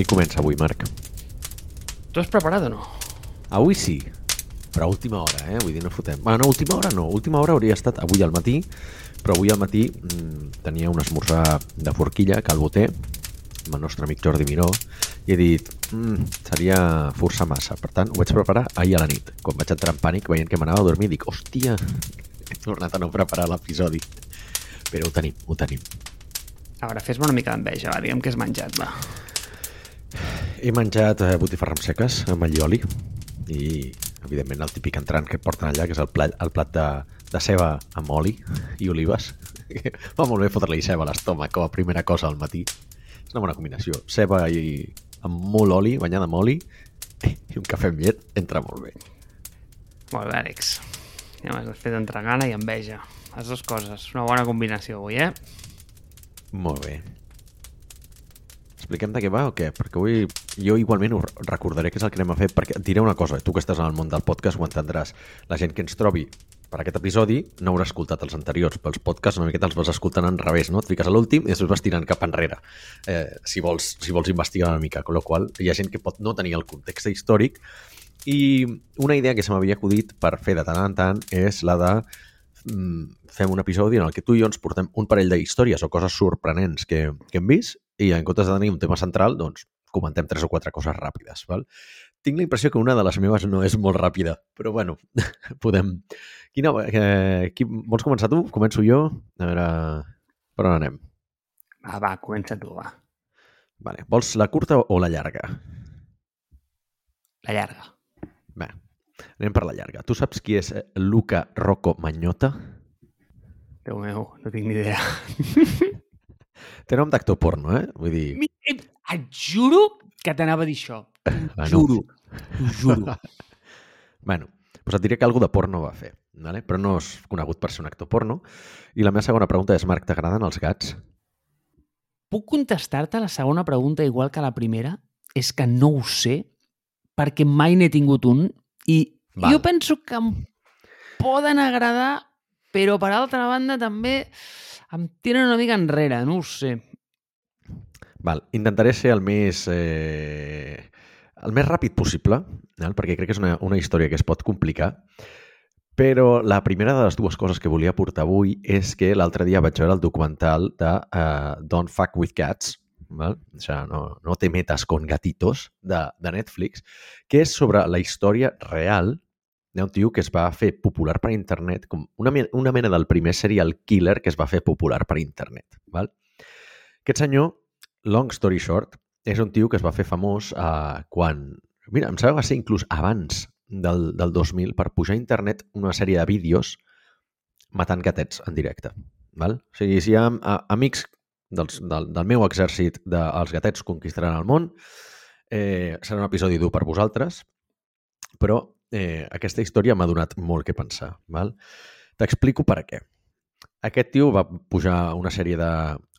Qui comença avui, Marc? Tu has preparat o no? Avui sí, però a última hora, eh? Vull dir, no fotem. Bueno, no, última hora no. Última hora hauria estat avui al matí, però avui al matí mmm, tenia un esmorzar de forquilla, calboter, amb el nostre amic Jordi Miró, i he dit, mmm, seria forçar massa. Per tant, ho vaig preparar ahir a la nit. Quan vaig entrar en pànic veient que m'anava a dormir, dic, hòstia, he tornat a no preparar l'episodi. Però ho tenim, ho tenim. A veure, fes-me una mica d'enveja, va, digue'm que has menjat, va. He menjat eh, botifarrams seques amb allioli i, evidentment, el típic entrant que porten allà, que és el plat, el plat de, de ceba amb oli i olives. Va molt bé fotre-li ceba a l'estómac com a primera cosa al matí. És una bona combinació. Ceba i amb molt oli, banyada amb oli, i un cafè amb llet entra molt bé. Molt bé, Àlex. Ja m'has fet entre gana i enveja. Les dues coses. Una bona combinació avui, eh? Molt bé. Expliquem de què va o què? Perquè avui jo igualment ho recordaré que és el que anem a fer, perquè et diré una cosa, tu que estàs en el món del podcast ho entendràs. La gent que ens trobi per aquest episodi no haurà escoltat els anteriors, pels podcasts una miqueta els vas escoltant en revés, no? Et fiques a l'últim i després vas tirant cap enrere, eh, si, vols, si vols investigar una mica, amb la qual hi ha gent que pot no tenir el context històric i una idea que se m'havia acudit per fer de tant en tant és la de fem un episodi en el que tu i jo ens portem un parell d'històries o coses sorprenents que, que hem vist i en comptes de tenir un tema central, doncs comentem tres o quatre coses ràpides. Val? Tinc la impressió que una de les meves no és molt ràpida, però bueno, podem... Quina, eh, qui, vols començar tu? Començo jo? A veure, per on anem? Va, va, comença tu, va. Vale. Vols la curta o la llarga? La llarga. Bé, anem per la llarga. Tu saps qui és Luca Rocco Magnota? Déu meu, no tinc ni idea. Té nom d'actor porno, eh? Vull dir... Mi- eh, Et juro que t'anava a dir això. Bueno. Juro. T'ho juro. Bueno, doncs et diré que algú de porno va fer, vale? però no és conegut per ser un actor porno. I la meva segona pregunta és, Marc, t'agraden els gats? Puc contestar-te la segona pregunta igual que la primera? És que no ho sé, perquè mai n'he tingut un i Val. jo penso que em poden agradar, però per altra banda també em tiren una mica enrere, no ho sé. Val, intentaré ser el més, eh, el més ràpid possible, val? perquè crec que és una, una història que es pot complicar, però la primera de les dues coses que volia portar avui és que l'altre dia vaig veure el documental de uh, Don't Fuck With Cats, val? o sigui, no, no te metas con gatitos, de, de Netflix, que és sobre la història real d'un tio que es va fer popular per internet, com una, una mena del primer serial killer que es va fer popular per internet. Val? Aquest senyor, long story short, és un tio que es va fer famós eh, quan... Mira, em sembla que va ser inclús abans del, del 2000 per pujar a internet una sèrie de vídeos matant gatets en directe. Val? O sigui, si hi ha a, amics dels, del, del meu exèrcit de Els gatets conquistaran el món, eh, serà un episodi dur per vosaltres, però eh, aquesta història m'ha donat molt que pensar. Val? T'explico per què. Aquest tio va pujar una sèrie de,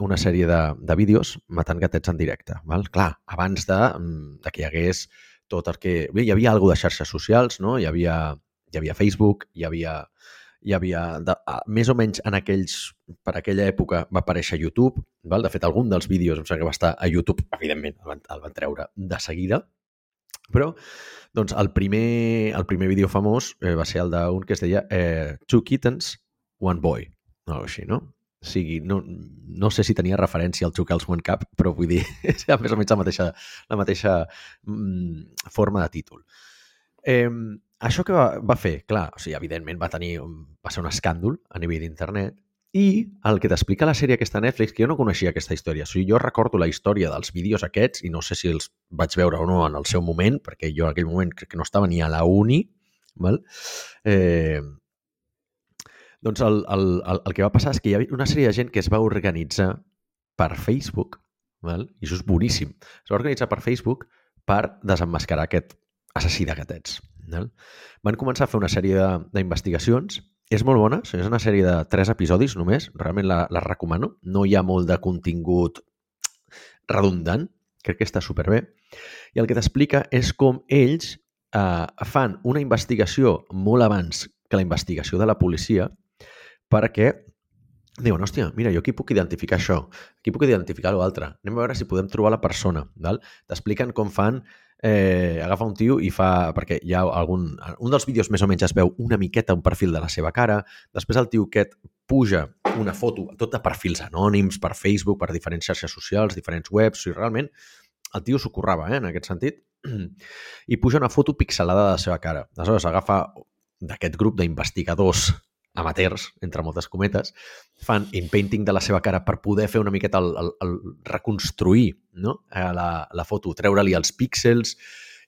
una sèrie de, de vídeos matant gatets en directe. Val? Clar, abans de, de que hi hagués tot el que... Bé, hi havia alguna de xarxes socials, no? Hi havia, hi havia Facebook, hi havia, hi havia de, a, més o menys en aquells, per aquella època va aparèixer YouTube, val? de fet algun dels vídeos em sembla que va estar a YouTube, evidentment el van, el van treure de seguida, però doncs el primer, el primer vídeo famós eh, va ser el d'un que es deia eh, Two Kittens, One Boy, o així, no? O sigui, no, no sé si tenia referència al Girls One Cup, però vull dir, és més o menys la mateixa, la mateixa mm, forma de títol. Eh, això que va, va fer, clar, o sigui, evidentment va tenir, va ser un escàndol a nivell d'internet, i el que t'explica la sèrie aquesta Netflix, que jo no coneixia aquesta història, o sigui, jo recordo la història dels vídeos aquests, i no sé si els vaig veure o no en el seu moment, perquè jo en aquell moment crec que no estava ni a la uni, val? Eh, doncs el, el, el, el que va passar és que hi havia una sèrie de gent que es va organitzar per Facebook, val? i això és boníssim, es va organitzar per Facebook per desenmascarar aquest assassí de gatets. Van començar a fer una sèrie d'investigacions, és molt bona, és una sèrie de tres episodis només, realment la, la recomano, no hi ha molt de contingut redundant, crec que està superbé, i el que t'explica és com ells eh, fan una investigació molt abans que la investigació de la policia perquè diuen, hòstia, mira, jo aquí puc identificar això, aquí puc identificar l'altre, anem a veure si podem trobar la persona, val? T'expliquen com fan eh, agafa un tio i fa... perquè hi ha algun... Un dels vídeos més o menys es veu una miqueta un perfil de la seva cara, després el tio aquest puja una foto, tot de perfils anònims, per Facebook, per diferents xarxes socials, diferents webs, i realment el tio s'ho currava, eh, en aquest sentit, i puja una foto pixelada de la seva cara. Aleshores, agafa d'aquest grup d'investigadors amateurs, entre moltes cometes, fan in-painting de la seva cara per poder fer una miqueta el, el, el reconstruir no? Eh, la, la foto, treure-li els píxels,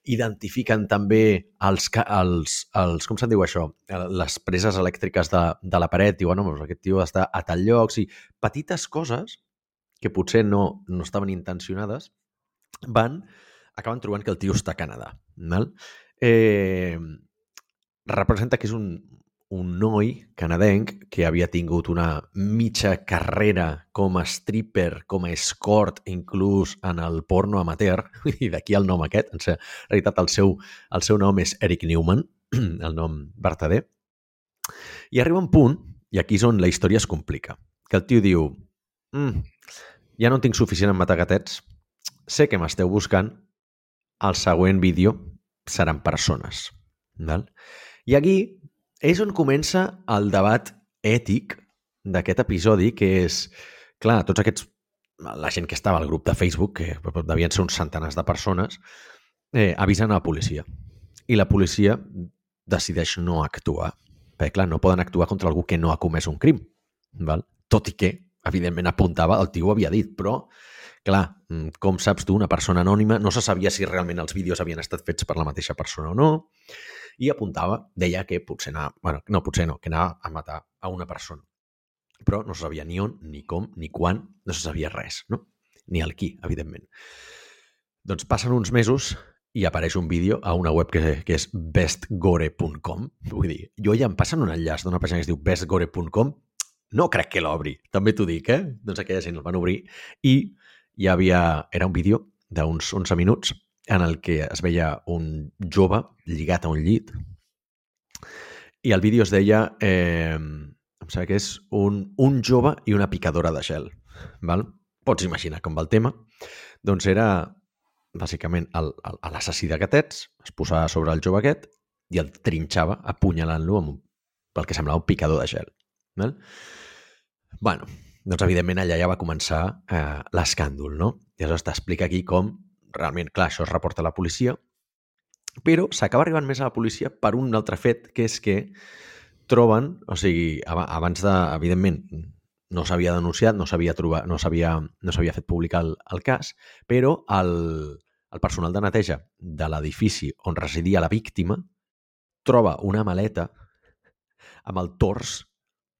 identifiquen també els, els, els com se'n diu això? Les preses elèctriques de, de la paret. Diuen, no, aquest tio està a tal lloc. Sí, petites coses que potser no, no estaven intencionades van, acaben trobant que el tio està a Canadà. Val? Eh, representa que és un, un noi canadenc que havia tingut una mitja carrera com a stripper, com a escort, inclús en el porno amateur, i d'aquí el nom aquest, en realitat el seu, el seu nom és Eric Newman, el nom verdader, i arriba un punt, i aquí és on la història es complica, que el tio diu mm, ja no tinc suficient en matar gatets, sé que m'esteu buscant, el següent vídeo seran persones. Val? I aquí és on comença el debat ètic d'aquest episodi, que és, clar, tots aquests, la gent que estava al grup de Facebook, que devien ser uns centenars de persones, eh, avisen a la policia. I la policia decideix no actuar. Perquè, clar, no poden actuar contra algú que no ha comès un crim. Val? Tot i que, evidentment, apuntava, el tio ho havia dit, però, clar, mm, com saps tu, una persona anònima, no se sabia si realment els vídeos havien estat fets per la mateixa persona o no i apuntava, deia que potser anava, bueno, no, potser no, que anava a matar a una persona. Però no se sabia ni on, ni com, ni quan, no se sabia res, no? Ni el qui, evidentment. Doncs passen uns mesos i apareix un vídeo a una web que, que és bestgore.com. Vull dir, jo ja em passen un enllaç d'una pàgina que es diu bestgore.com, no crec que l'obri, també t'ho dic, eh? Doncs aquella gent el van obrir i hi havia... Era un vídeo d'uns 11 minuts en el que es veia un jove lligat a un llit i el vídeo es deia, eh, em sembla que és un, un jove i una picadora de gel. Val? Pots imaginar com va el tema. Doncs era, bàsicament, l'assassí de gatets, es posava sobre el jove aquest i el trinxava apunyalant-lo amb un, pel que semblava un picador de gel. Val? bueno, doncs evidentment allà ja va començar eh, l'escàndol, no? I aleshores t'explica aquí com realment, clar, això es reporta a la policia, però s'acaba arribant més a la policia per un altre fet, que és que troben, o sigui, abans de, evidentment, no s'havia denunciat, no s'havia trobat, no s'havia no s'havia fet publicar el, el cas, però el, el personal de neteja de l'edifici on residia la víctima troba una maleta amb el tors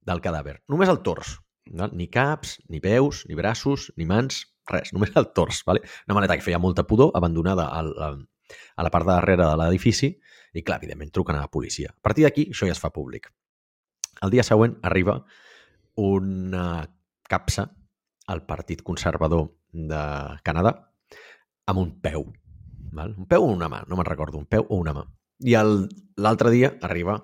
del cadàver. Només el tors. No? Ni caps, ni peus, ni braços, ni mans, res, només el tors. Vale? Una maleta que feia molta pudor, abandonada al, al, a la part de darrere de l'edifici, i clar, evidentment, truquen a la policia. A partir d'aquí, això ja es fa públic. El dia següent arriba una capsa al Partit Conservador de Canadà amb un peu. Val? Un peu o una mà, no me'n recordo, un peu o una mà. I l'altre dia arriba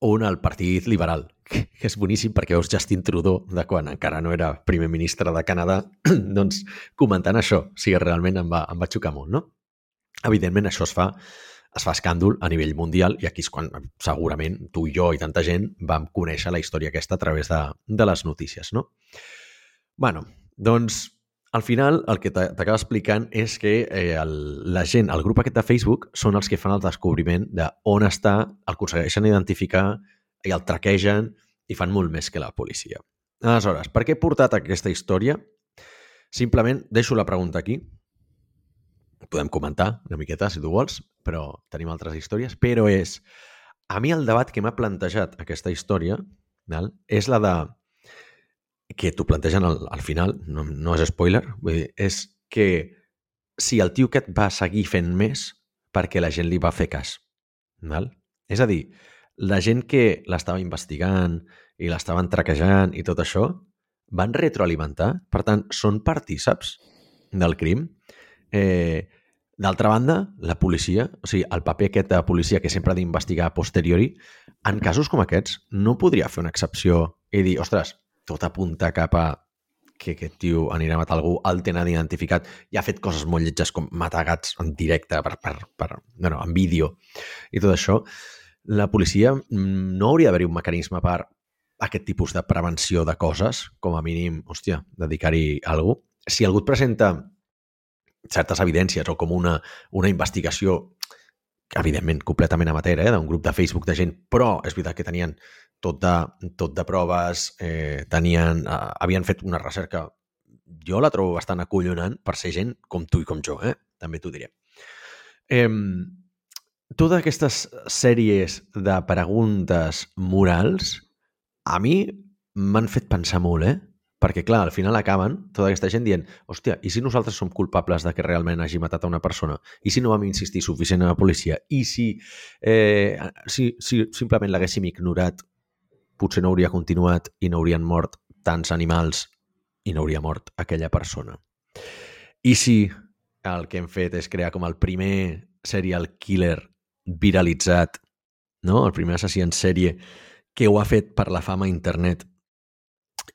un al Partit Liberal, que és boníssim perquè veus Justin Trudeau, de quan encara no era primer ministre de Canadà, doncs comentant això, o sigui, realment em va, em va xocar molt, no? Evidentment, això es fa es fa escàndol a nivell mundial i aquí és quan segurament tu i jo i tanta gent vam conèixer la història aquesta a través de, de les notícies, no? bueno, doncs al final el que t'acaba explicant és que eh, el, la gent, el grup aquest de Facebook, són els que fan el descobriment de on està, el aconsegueixen identificar i el traquegen i fan molt més que la policia. Aleshores, per què he portat aquesta història? Simplement deixo la pregunta aquí. Podem comentar una miqueta, si tu vols, però tenim altres històries. Però és, a mi el debat que m'ha plantejat aquesta història és la de que t'ho plantegen al, al final, no, no és spoiler, vull dir, és que si el tio aquest va seguir fent més perquè la gent li va fer cas. Val? És a dir, la gent que l'estava investigant i l'estaven traquejant i tot això, van retroalimentar, per tant, són partíceps del crim. Eh, D'altra banda, la policia, o sigui, el paper aquest de policia que sempre ha d'investigar a posteriori, en casos com aquests, no podria fer una excepció i dir, ostres, tot apunta cap a que aquest tio anirà a matar algú, el tenen identificat i ha fet coses molt lletges com matar gats en directe, per, per, per, bueno, en vídeo i tot això, la policia mm, no hauria d'haver un mecanisme per aquest tipus de prevenció de coses, com a mínim, hòstia, dedicar-hi a algú. Si algú et presenta certes evidències o com una, una investigació evidentment, completament amateur, eh, d'un grup de Facebook de gent, però és veritat que tenien tot de, tot de proves, eh, tenien, eh, havien fet una recerca, jo la trobo bastant acollonant per ser gent com tu i com jo, eh? també t'ho diré. Eh, totes aquestes sèries de preguntes morals a mi m'han fet pensar molt, eh? Perquè, clar, al final acaben tota aquesta gent dient hòstia, i si nosaltres som culpables de que realment hagi matat a una persona? I si no vam insistir suficient a la policia? I si, eh, si, si simplement l'haguéssim ignorat, potser no hauria continuat i no haurien mort tants animals i no hauria mort aquella persona. I si el que hem fet és crear com el primer serial killer viralitzat, no? el primer assassí en sèrie que ho ha fet per la fama a internet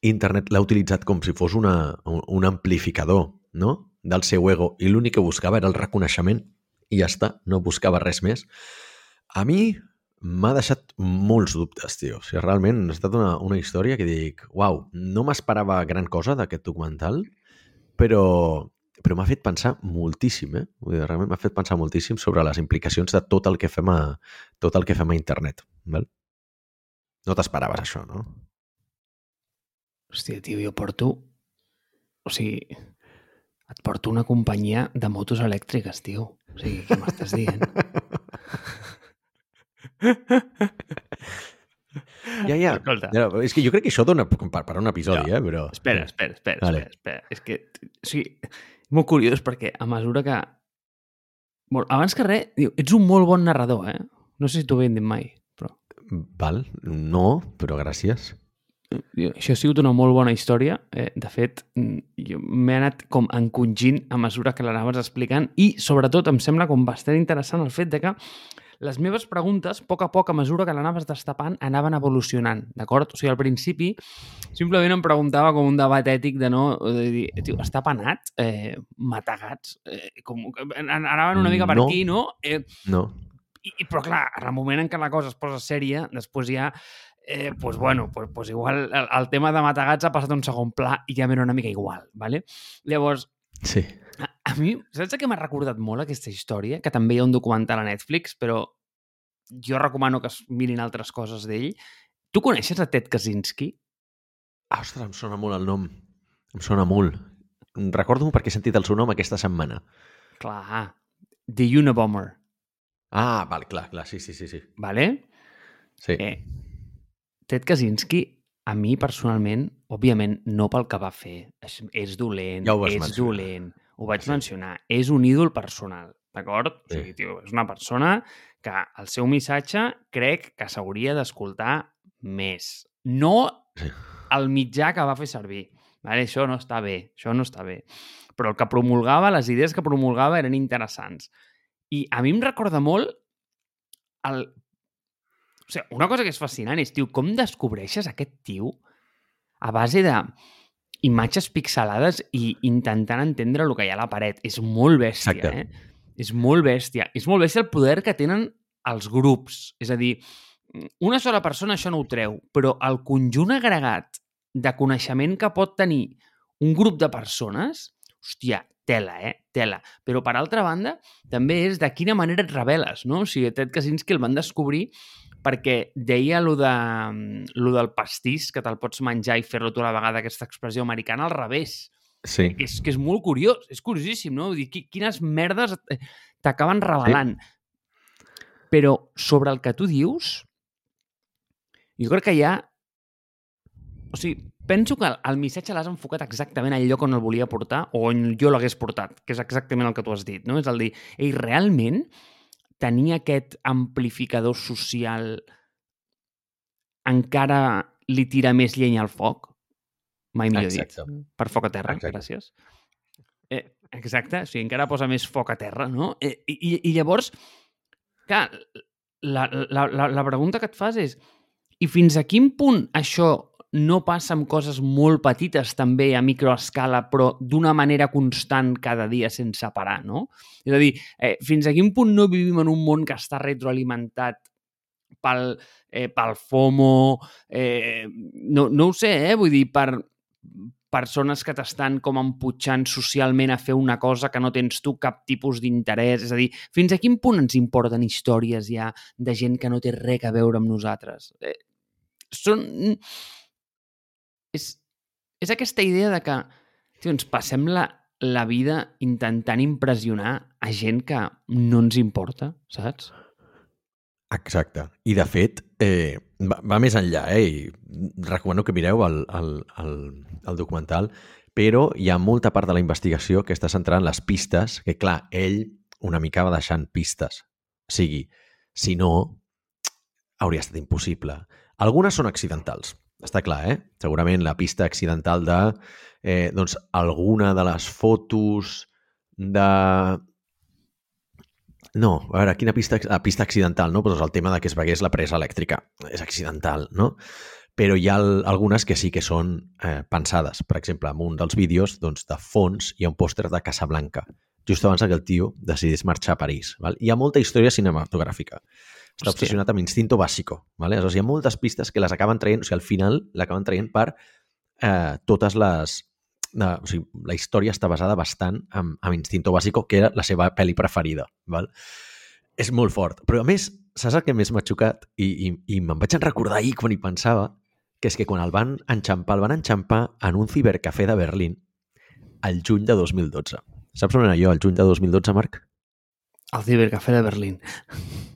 internet l'ha utilitzat com si fos una, un amplificador no? del seu ego i l'únic que buscava era el reconeixement i ja està, no buscava res més. A mi m'ha deixat molts dubtes, tio. O sigui, realment ha estat una, una història que dic, uau, no m'esperava gran cosa d'aquest documental, però, però m'ha fet pensar moltíssim, eh? Vull dir, realment m'ha fet pensar moltíssim sobre les implicacions de tot el que fem a, tot el que fem a internet. Val? No t'esperaves això, no? Hòstia, tio, jo porto... O sigui, et porto una companyia de motos elèctriques, tio. O sigui, què m'estàs dient? Ja, ja. Escolta. ja. És que jo crec que això dona per, per un episodi, Ja. eh? Però... Espera, espera, espera, Vale. espera, espera. És que, o sigui, molt curiós perquè a mesura que... Bueno, abans que res, diu, ets un molt bon narrador, eh? No sé si t'ho havien dit mai, però... Val, no, però gràcies. Diu, Això ha sigut una molt bona història. Eh, de fet, mm, jo m'he anat com encongint a mesura que l'anaves explicant i, sobretot, em sembla com bastant interessant el fet de que les meves preguntes, a poc a poc, a mesura que l'anaves destapant, anaven evolucionant, d'acord? O sigui, al principi simplement em preguntava com un debat ètic de no... De dir, tio, està penat eh, matar gats? Eh, com, anaven una mica per No. aquí, no? Eh, No. i, però clar, en el moment en què la cosa es posa sèria, després ja, eh, pues bueno, pues, pues igual el, el tema de matar gats ha passat a un segon pla i ja m'era una mica igual, ¿vale? Llavors, Sí. A, mi, saps què m'ha recordat molt aquesta història? Que també hi ha un documental a Netflix, però jo recomano que es mirin altres coses d'ell. Tu coneixes a Ted Kaczynski? Ostres, em sona molt el nom. Em sona molt. Recordo perquè he sentit el seu nom aquesta setmana. Clar, The Unabomber, Ah, vale, clar, clar, sí, sí, sí. sí. ¿vale? sí. Eh, Ted Kaczynski, a mi personalment, òbviament, no pel que va fer. És, és dolent, Ja és dolent. Ho vaig Sí. mencionar. És un ídol personal, d'acord? O Sí. sigui, tio, és una persona que el seu missatge crec que s'hauria d'escoltar més. No Sí. el mitjà que va fer servir. Vale? Això no està bé, això no està bé. Però el que promulgava, les idees que promulgava eren interessants. I a mi em recorda molt el... O sigui, una cosa que és fascinant és, tio, com descobreixes aquest tio a base de imatges pixelades i intentant entendre el que hi ha a la paret. És molt bèstia, Exacte. eh? És molt bèstia. És molt bèstia el poder que tenen els grups. És a dir, una sola persona això no ho treu, però el conjunt agregat de coneixement que pot tenir un grup de persones, hòstia, tela, eh? Tela. Però, per altra banda, també és de quina manera et reveles, no? O sigui, Ted Kaczynski el van descobrir perquè deia lo, de, lo del pastís, que te'l pots menjar i fer-lo tu a la vegada, aquesta expressió americana, al revés. Sí. Que és, que és molt curiós, és curiosíssim, no? Vull dir, qui- quines merdes eh, t'acaben revelant. Però sobre el que tu dius, jo crec que hi ha... O sigui, penso que el, missatge l'has enfocat exactament al lloc on el volia portar o on jo l'hagués portat, que és exactament el que tu has dit, no? És el dir, ell realment tenia aquest amplificador social encara li tira més llenya al foc? Mai millor Exacte. dit. Per foc a terra, Exacte. gràcies. Eh, exacte, o sigui, encara posa més foc a terra, no? Eh, i, I llavors, clar, la, la, la, la pregunta que et fas és i fins a quin punt això no passa amb coses molt petites també a microescala, però d'una manera constant cada dia sense parar, no? És a dir, eh, fins a quin punt no vivim en un món que està retroalimentat pel, eh, pel FOMO, eh, no, no ho sé, eh? vull dir, per persones que t'estan com emputxant socialment a fer una cosa que no tens tu cap tipus d'interès. És a dir, fins a quin punt ens importen històries ja de gent que no té res a veure amb nosaltres? Eh, són... És, és aquesta idea de que tio, ens passem la, la vida intentant impressionar a gent que no ens importa, saps? Exacte. I, de fet, eh, va, va més enllà, eh? I recomano que mireu el, el, el, el documental, però hi ha molta part de la investigació que està centrada en les pistes, que, clar, ell una mica va deixant pistes. O sigui, si no, hauria estat impossible. Algunes són accidentals, està clar, eh? Segurament la pista accidental de eh, doncs, alguna de les fotos de no, a veure, quina pista, la pista accidental, no? Pues el tema de que es vegués la presa elèctrica. És accidental, no? Però hi ha algunes que sí que són eh, pensades. Per exemple, en un dels vídeos, doncs, de fons, hi ha un pòster de Casablanca, just abans que el tio decidís marxar a París. Val? Hi ha molta història cinematogràfica. Està Hòstia. obsessionat amb Instinto Básico. Vale? Aleshores, hi ha moltes pistes que les acaben traient, o sigui, al final l'acaben traient per eh, totes les, de, o sigui, la història està basada bastant en, en Instinto Básico, que era la seva pel·li preferida. Val? És molt fort. Però, a més, saps el que més m'ha xocat? I, i, i me'n vaig recordar ahir quan hi pensava, que és que quan el van enxampar, el van enxampar en un cibercafè de Berlín al juny de 2012. Saps on era jo, el juny de 2012, Marc? Al cibercafè de Berlín.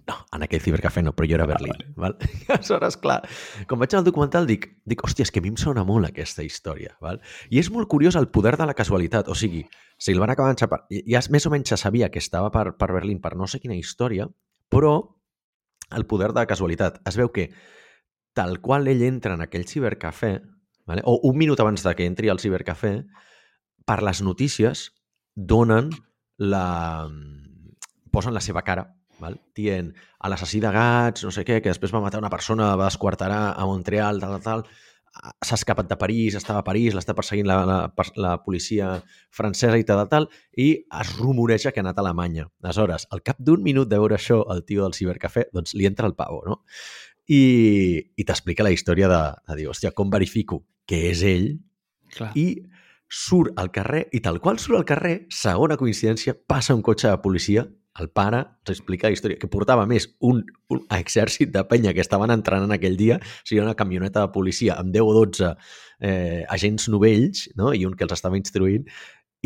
No, en aquell cibercafè no, però jo era a Berlín. Ah, vale. val? Aleshores, clar, quan vaig al documental dic, dic, hòstia, és que a mi em sona molt aquesta història. Val? I és molt curiós el poder de la casualitat. O sigui, si el van acabar enxapar... Ja més o menys se sabia que estava per, per Berlín per no sé quina història, però el poder de la casualitat. Es veu que tal qual ell entra en aquell cibercafè, vale? o un minut abans de que entri al cibercafè, per les notícies donen la, posen la seva cara, val? dient a l'assassí de gats, no sé què, que després va matar una persona, va desquarterar a Montreal, tal, tal, tal, s'ha escapat de París, estava a París, l'està perseguint la, la, la policia francesa i tal, tal, i es rumoreja que ha anat a Alemanya. Aleshores, al cap d'un minut de veure això, el tio del cibercafè, doncs li entra el pavo, no? I, i t'explica la història de, de dir, hòstia, com verifico que és ell Clar. i surt al carrer i tal qual surt al carrer, segona coincidència, passa un cotxe de policia el pare ens explica la història, que portava més un, un exèrcit de penya que estaven entrenant aquell dia, o sigui, una camioneta de policia amb 10 o 12 eh, agents novells, no? i un que els estava instruint,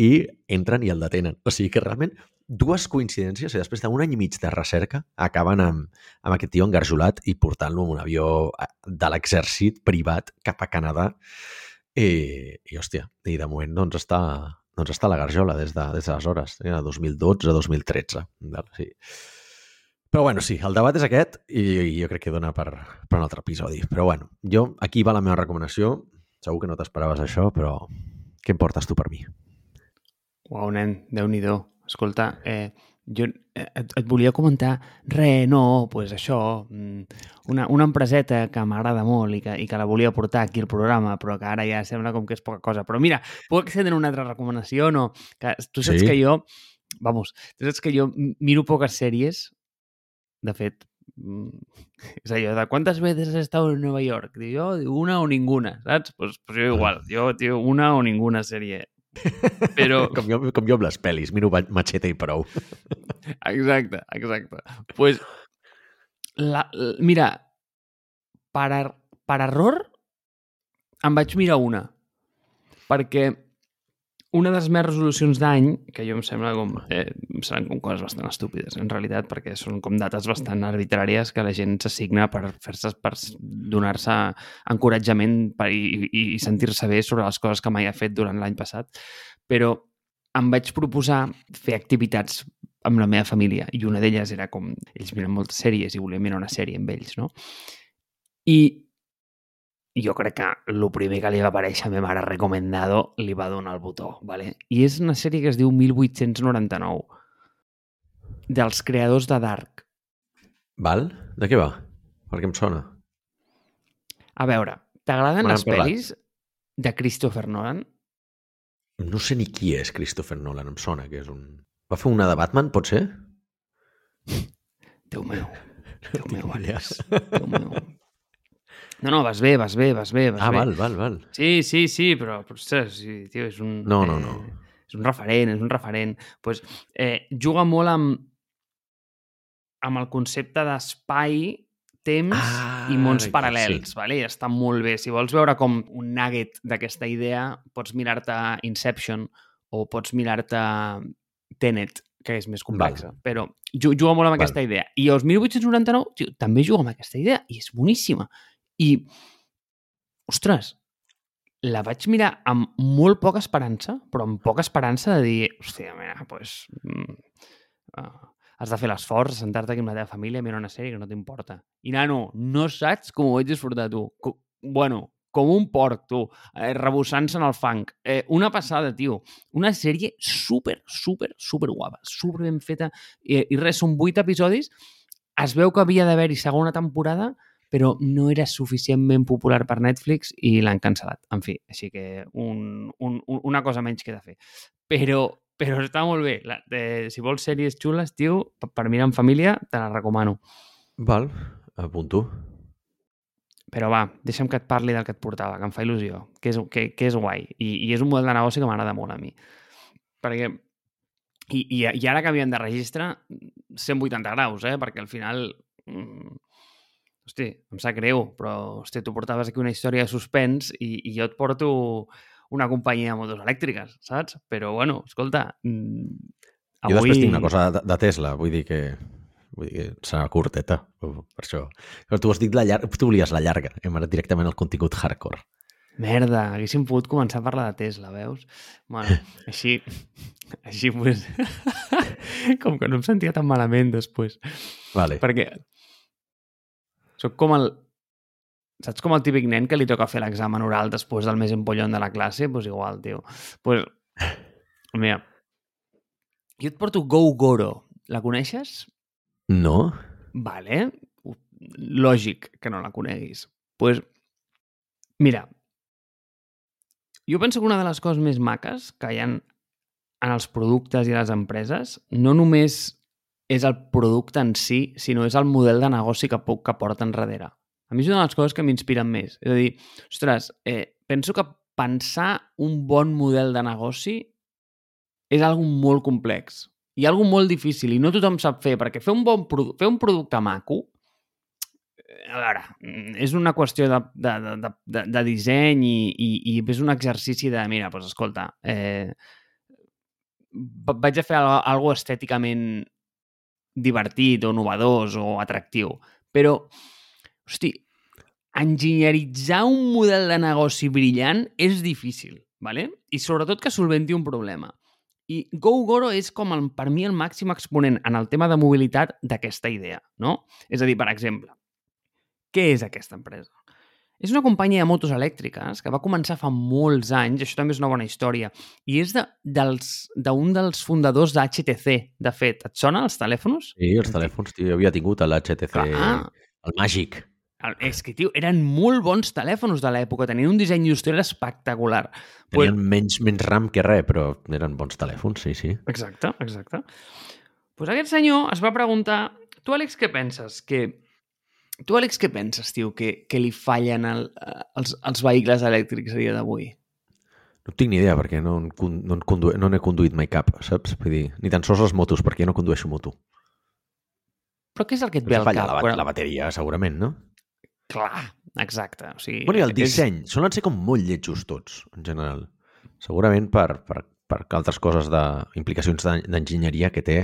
i entren i el detenen. O sigui que realment dues coincidències i després d'un any i mig de recerca acaben amb, amb aquest tio engarjolat i portant-lo en un avió eh, de l'exèrcit privat cap a Canadà i, i hòstia, i de moment doncs està, doncs està a la garjola des d'aleshores, de, des de 2012 a 2013. Sí. Però bueno, sí, el debat és aquest i, i jo crec que dona per, per un altre episodi. Però bueno, jo, aquí va la meva recomanació. Segur que no t'esperaves això, però què em portes tu per mi? Uau, nen, déu nhi Escolta, eh, jo eh, et, et volia comentar, re, no, pues això, mm, una, una empreseta que m'agrada molt i que, i que la volia portar aquí al programa, però que ara ja sembla com que és poca cosa. Però mira, puc acceder a una altra recomanació o no? Que tu saps sí? que jo, vamos, tu saps que jo miro poques sèries, de fet, mm, és allò de quantes vegades has estat en Nova York? Diu jo, una o ninguna, saps? Pues, pues jo igual, jo, tio, una o ninguna sèrie. Però... com, jo, com jo amb les pel·lis, miro Machete i prou. exacte, exacte. pues, la, la, mira, per, er, per error em vaig mirar una. Perquè una de les meves resolucions d'any, que jo em sembla com... Eh, seran com coses bastant estúpides, en realitat, perquè són com dates bastant arbitràries que la gent s'assigna per fer-se per donar-se encoratjament per, i, i, i sentir-se bé sobre les coses que mai ha fet durant l'any passat. Però em vaig proposar fer activitats amb la meva família i una d'elles era com... Ells miren moltes sèries i volíem mirar una sèrie amb ells, no? I jo crec que el primer que li va aparèixer a ma mare recomendado li va donar el botó, ¿vale? I és una sèrie que es diu 1899, dels creadors de Dark. Val? De què va? Perquè em sona. A veure, t'agraden les pel·lis de Christopher Nolan? No sé ni qui és Christopher Nolan, em sona que és un... Va fer una de Batman, pot ser? Déu meu. Déu meu. Àlex. Déu meu. No, no, vas bé, vas bé, vas bé, vas Ah, bé. val, val, val. Sí, sí, sí, però, però ostres, sí, tio, és un... No, no, no. Eh, és un referent, és un referent. Pues, eh, juga molt amb, amb el concepte d'espai, temps Ah, i mons sí. paral·lels, vale? I està molt bé. Si vols veure com un nugget d'aquesta idea, pots mirar-te Inception o pots mirar-te Tenet, que és més complexa. Val. Però ju- juga molt amb Val. aquesta idea. I els 1899, tio, també juga amb aquesta idea i és boníssima. I, ostres, la vaig mirar amb molt poca esperança, però amb poca esperança de dir, hòstia, mira, pues, mm, uh, has de fer l'esforç, sentar-te aquí amb la teva família, mirar una sèrie que no t'importa. I, nano, no saps com ho vaig disfrutar, tu. Co bueno, com un porc, tu, eh, rebossant-se en el fang. Eh, una passada, tio. Una sèrie super, super, super guapa, super ben feta. I, i res, són vuit episodis. Es veu que havia d'haver-hi segona temporada, però no era suficientment popular per Netflix i l'han cancel·lat. En fi, així que un, un, un, una cosa menys que he de fer. Però, però està molt bé. La, de, si vols sèries xules, tio, per, per mirar en família, te la recomano. Val, apunto. Però va, deixa'm que et parli del que et portava, que em fa il·lusió, que és, que, que és guai. I, I és un model de negoci que m'agrada molt a mi. Perquè i, i, i ara canviem de registre 180 graus, eh? perquè al final... Mm, hosti, em sap greu, però hosti, tu portaves aquí una història de suspens i, i jo et porto una companyia de motos elèctriques, saps? Però, bueno, escolta... Mm, Jo després tinc una cosa de, de Tesla, vull dir que vull dir que serà curteta, per això. Però tu has dit la llarga, tu volies la llarga, hem anat directament al contingut hardcore. Merda, haguéssim pogut començar a parlar de Tesla, veus? Bueno, així, així pues, com que no em sentia tan malament després. Vale. Perquè soc com el... Saps com el típic nen que li toca fer l'examen oral després del més empollon de la classe? Doncs pues igual, tio. Pues, mira, jo et porto Go Goro. La coneixes? No? Vale. Lògic que no la coneguis. Pues, mira, jo penso que una de les coses més maques que hi ha en els productes i les empreses no només és el producte en si, sinó és el model de negoci que, po- que porta enrere. A mi és una de les coses que m'inspiren més. És a dir, ostres, eh, penso que pensar un bon model de negoci és algo molt complex i algo molt difícil i no tothom sap fer, perquè fer un, bon produ fer un producte maco eh, a veure, és una qüestió de, de, de, de- de, disseny i, i, i és un exercici de, mira, doncs escolta, eh, va- vaig a fer algo, algo estèticament divertit o novedós o atractiu. Però, hosti, enginyeritzar un model de negoci brillant és difícil, ¿vale? i sobretot que solventi un problema. I GoGoro és com, el, per mi, el màxim exponent en el tema de mobilitat d'aquesta idea, no? És a dir, per exemple, què és aquesta empresa? És una companyia de motos elèctriques que va començar fa molts anys, això també és una bona història, i és d'un de, dels, d'un dels fundadors d'HTC, de fet. Et sona els telèfons? Sí, els telèfons, tio, jo havia tingut l'HTC, el màgic. El- És que, tio, eren molt bons telèfons de l'època, tenien un disseny industrial espectacular. Pues- Tenien menys, menys RAM que res, però eren bons telèfons, sí, sí. Exacte, exacte. Pues aquest senyor es va preguntar, tu, Àlex, què penses? Que... Tu, Àlex, què penses, tio, que, que li fallen el, eh, els, els vehicles elèctrics a dia d'avui? No tinc ni idea, perquè no, en no, en condu no n'he conduït mai cap, saps? Vull dir, ni tan sols les motos, perquè jo no condueixo moto. Però què és el que et ve al cap? la, quan- la bateria, segurament, no? Clar, exacte. O sigui, Bueno, i el és- disseny. Solen ser com molt lletjos tots, en general. Segurament per, per, per altres coses de implicacions d'en- d'enginyeria que té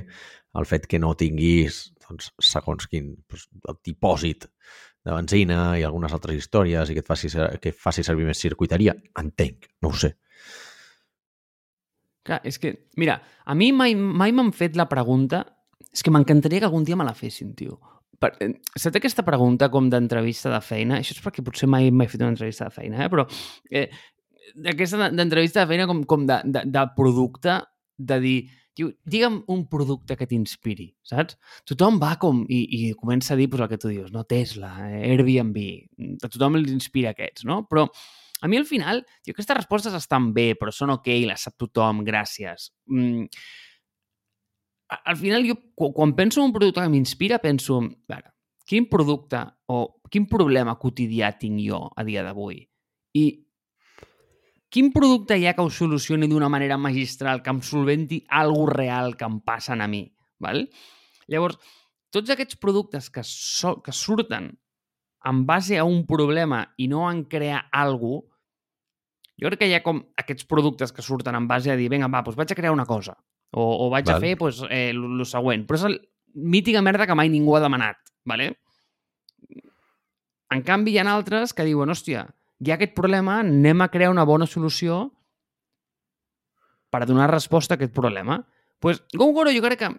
el fet que no tinguis doncs, segons quin doncs, el dipòsit de benzina i algunes altres històries i que et faci, que faci servir més circuiteria. Entenc, no ho sé. Clar, és que, mira, a mi mai, mai m'han fet la pregunta... És que m'encantaria que algun dia me la fessin, tio. Per, eh, té aquesta pregunta com d'entrevista de feina, això és perquè potser mai m'he fet una entrevista de feina, eh? però eh, d'aquesta de- d'entrevista de feina com, com de, de, de producte, de dir, tio, digue'm un producte que t'inspiri, saps? Tothom va com i, i comença a dir pues, el que tu dius, no? Tesla, eh, Airbnb, a tothom els inspira aquests, no? Però a mi al final, tio, aquestes respostes estan bé, però són ok, les sap tothom, gràcies. Mm, al final, jo, quan penso en un producte que m'inspira, penso, veure, quin producte o quin problema quotidià tinc jo a dia d'avui? I quin producte hi ha que ho solucioni d'una manera magistral, que em solventi algo real que em passen a mi? Val? Llavors, tots aquests productes que, so, que surten en base a un problema i no en crear alguna cosa, jo crec que hi ha com aquests productes que surten en base a dir, vinga, va, doncs vaig a crear una cosa, o, o vaig Val. a fer doncs, eh, el següent. Però és el mítica merda que mai ningú ha demanat, ¿vale? En canvi, hi ha altres que diuen, hòstia, hi ha aquest problema, anem a crear una bona solució per donar resposta a aquest problema. Pues, Gongoro jo crec que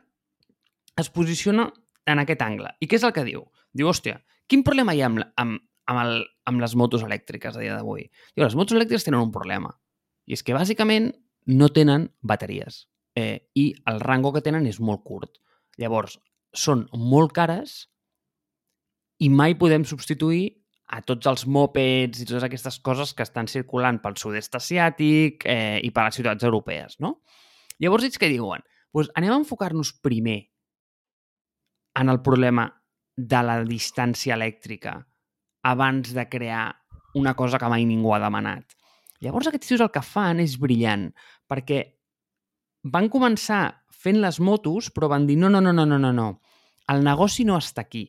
es posiciona en aquest angle. I què és el que diu? Diu, hòstia, quin problema hi ha amb, amb, amb, el, amb les motos elèctriques a dia d'avui? Diu, les motos elèctriques tenen un problema. I és que, bàsicament, no tenen bateries. Eh, I el rango que tenen és molt curt. Llavors, són molt cares i mai podem substituir a tots els mopeds i totes aquestes coses que estan circulant pel sud-est asiàtic eh, i per les ciutats europees, no? Llavors, ells què diuen? Pues anem a enfocar-nos primer en el problema de la distància elèctrica abans de crear una cosa que mai ningú ha demanat. Llavors, aquests tios el que fan és brillant, perquè van començar fent les motos, però van dir no, no, no, no, no, no, no. El negoci no està aquí.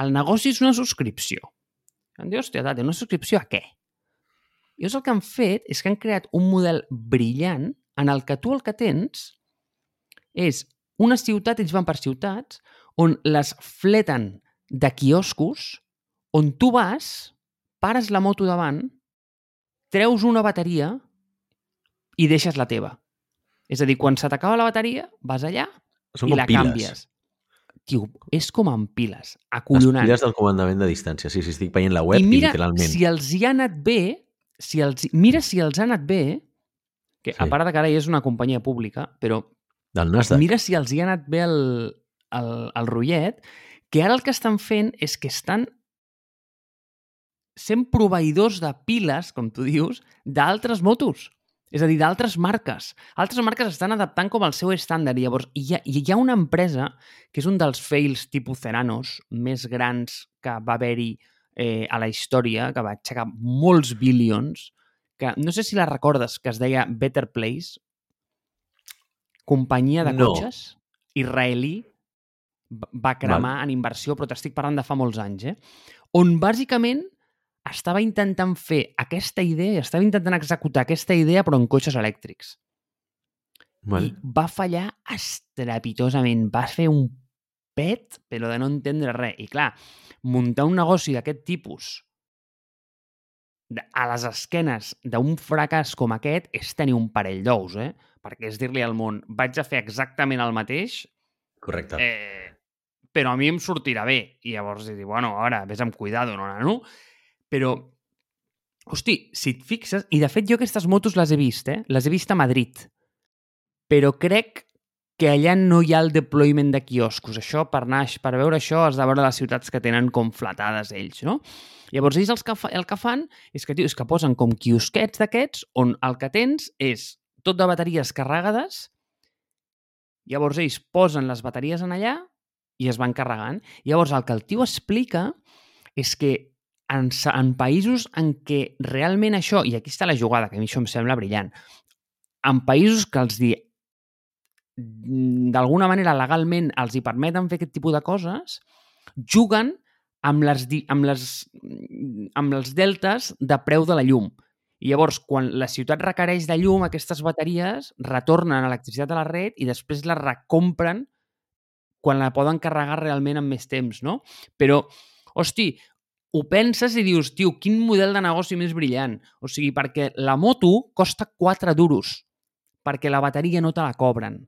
El negoci és una subscripció. Em diu, hòstia, date, una subscripció a què? I llavors el que han fet és que han creat un model brillant en el que tu el que tens és una ciutat, ells van per ciutats, on les fleten de quioscos, on tu vas, pares la moto davant, treus una bateria i deixes la teva. És a dir, quan se t'acaba la bateria, vas allà Són i la piles. canvies. Tio, és com amb piles, acollonant. Les piles del comandament de distància, sí, sí, estic veient la web I, mira, i literalment. si els hi ha anat bé, si els, mira si els ha anat bé, que sí. a part de que ara és una companyia pública, però del Nasdaq. mira si els hi ha anat bé el, el, el rotllet, que ara el que estan fent és que estan sent proveïdors de piles, com tu dius, d'altres motos. És a dir, d'altres marques. Altres marques estan adaptant com el seu estàndard. Llavors, hi ha, hi ha una empresa que és un dels fails tipus Ceranos més grans que va haver-hi eh, a la història, que va aixecar molts bilions, que no sé si la recordes, que es deia Better Place, companyia de no. cotxes israelí, va cremar Val. en inversió, però t'estic parlant de fa molts anys, eh? on bàsicament estava intentant fer aquesta idea, estava intentant executar aquesta idea però en cotxes elèctrics. Vale. I va fallar estrepitosament. Va fer un pet, però de no entendre res. I clar, muntar un negoci d'aquest tipus a les esquenes d'un fracàs com aquest és tenir un parell d'ous, eh? Perquè és dir-li al món, vaig a fer exactament el mateix... Correcte. Eh, però a mi em sortirà bé. I llavors dir, bueno, ara, vés amb cuidado, no, nano? Però, hosti, si et fixes... I de fet jo aquestes motos les he vist, eh? Les he vist a Madrid. Però crec que allà no hi ha el deployment de quioscos. Això, per, anar, per veure això, has de veure les ciutats que tenen com flatades ells, no? Llavors, ells els que fa, el que fan és que, tio, és que posen com quiosquets d'aquests on el que tens és tot de bateries carregades, llavors ells posen les bateries en allà i es van carregant. Llavors, el que el tio explica és que en, en països en què realment això, i aquí està la jugada, que a mi això em sembla brillant, en països que els di mm, d'alguna manera legalment els hi permeten fer aquest tipus de coses, juguen amb, les, amb, les, mm, amb els deltes de preu de la llum. I llavors, quan la ciutat requereix de llum, aquestes bateries retornen electricitat a la red i després la recompren quan la poden carregar realment en més temps, no? Però, hosti, ho penses i dius, tio, quin model de negoci més brillant. O sigui, perquè la moto costa 4 duros, perquè la bateria no te la cobren.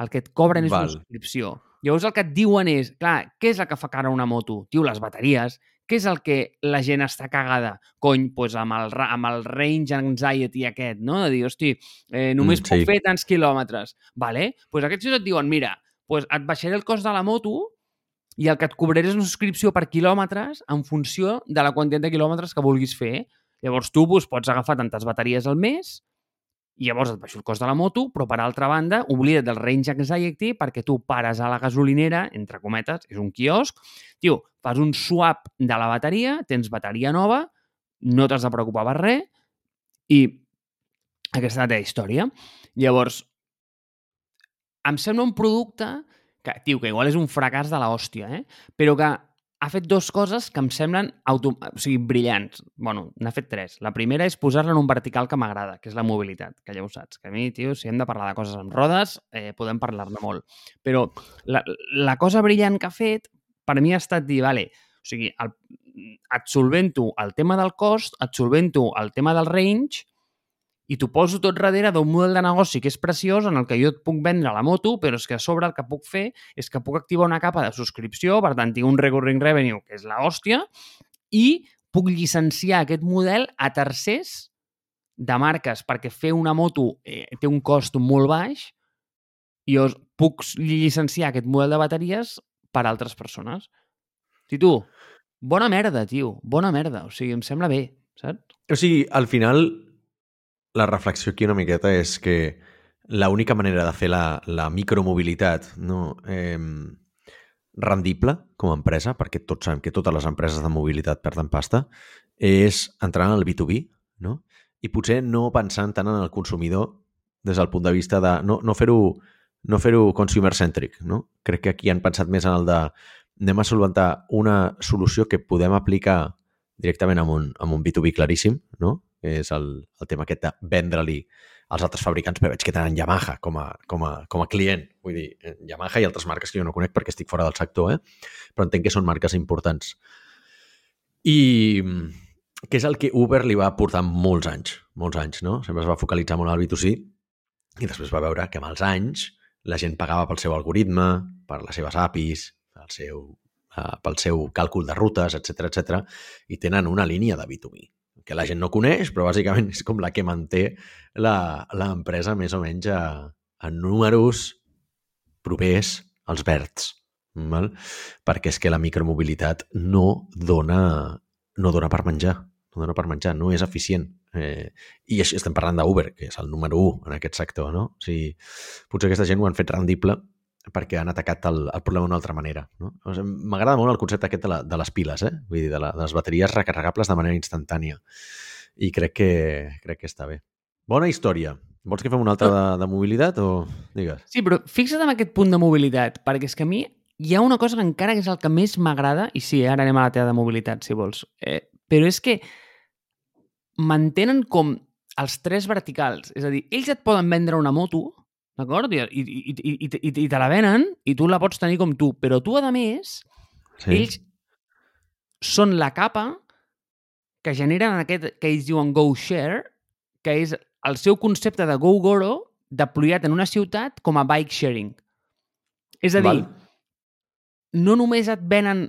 El que et cobren és Val. una subscripció. Llavors el que et diuen és, clar, què és el que fa cara una moto? Tio, les bateries, què és el que la gent està cagada? Cony, doncs amb el, amb el range anxiety aquest, no? De dir, hosti, eh, només Mm, mm, puc sí. fer tants quilòmetres. Vale? Doncs aquests et diuen, mira, doncs et baixaré el cost de la moto i el que et cobraré és una subscripció per quilòmetres en funció de la quantitat de quilòmetres que vulguis fer. Llavors tu doncs, pots agafar tantes bateries al mes i llavors et baixo el cost de la moto, però per altra banda, oblida't del range anxiety perquè tu pares a la gasolinera, entre cometes, és un quiosc, tio, fas un swap de la bateria, tens bateria nova, no t'has de preocupar per res i aquesta és la teva història. Llavors, em sembla un producte que, tio, que igual és un fracàs de la hòstia, eh? però que ha fet dues coses que em semblen auto... o sigui, brillants. bueno, n'ha fet tres. La primera és posar-la en un vertical que m'agrada, que és la mobilitat, que ja ho saps. Que a mi, tio, si hem de parlar de coses amb rodes, eh, podem parlar-ne molt. Però la, la cosa brillant que ha fet, per mi ha estat dir, vale, o sigui, el, et solvento el tema del cost, et solvento el tema del range i t'ho poso tot darrere d'un model de negoci que és preciós en el que jo et puc vendre la moto, però és que a sobre el que puc fer és que puc activar una capa de subscripció, per tant, tinc un recurring revenue, que és la hòstia, i puc llicenciar aquest model a tercers de marques, perquè fer una moto eh, té un cost molt baix i jo puc llicenciar aquest model de bateries per a altres persones. I tu, bona merda, tio, bona merda. O sigui, em sembla bé, saps? O sigui, al final, la reflexió aquí una miqueta és que l'única manera de fer la, la micromobilitat no, eh, rendible com a empresa, perquè tots sabem que totes les empreses de mobilitat perden pasta, és entrar en el B2B, no? I potser no pensant tant en el consumidor des del punt de vista de no, no fer-ho no fer-ho consumer-centric, no? Crec que aquí han pensat més en el de anem a solventar una solució que podem aplicar directament amb un, amb un B2B claríssim, no? És el, el tema aquest de vendre-li als altres fabricants, però veig que tenen Yamaha com a, com a, com a client. Vull dir, eh, Yamaha i altres marques que jo no conec perquè estic fora del sector, eh? però entenc que són marques importants. I mm, que és el que Uber li va portar molts anys, molts anys, no? Sempre es va focalitzar molt al B2C i després va veure que amb els anys la gent pagava pel seu algoritme, per les seves APIs, pel seu, uh, pel seu càlcul de rutes, etc etc i tenen una línia de B2B que la gent no coneix, però bàsicament és com la que manté l'empresa més o menys a, a números propers als verds. Val? Perquè és que la micromobilitat no dona, no dona per menjar. No dona per menjar, no és eficient. Eh, I estem parlant d'Uber, que és el número 1 en aquest sector. No? O sigui, potser aquesta gent ho han fet rendible perquè han atacat el, el problema d'una altra manera. No? O sigui, M'agrada molt el concepte aquest de, la, de les piles, eh? Vull dir, de, la, de les bateries recarregables de manera instantània. I crec que, crec que està bé. Bona història. Vols que fem una altra de, de mobilitat o digues? Sí, però fixa't en aquest punt de mobilitat, perquè és que a mi hi ha una cosa que encara que és el que més m'agrada, i sí, ara anem a la teva de mobilitat, si vols, eh, però és que mantenen com els tres verticals. És a dir, ells et poden vendre una moto, d'acord? I, i, i, i, i, te la venen i tu la pots tenir com tu, però tu, a més, sí. ells són la capa que generen aquest que ells diuen Go Share, que és el seu concepte de Go Goro deployat en una ciutat com a bike sharing. És a dir, Val. no només et venen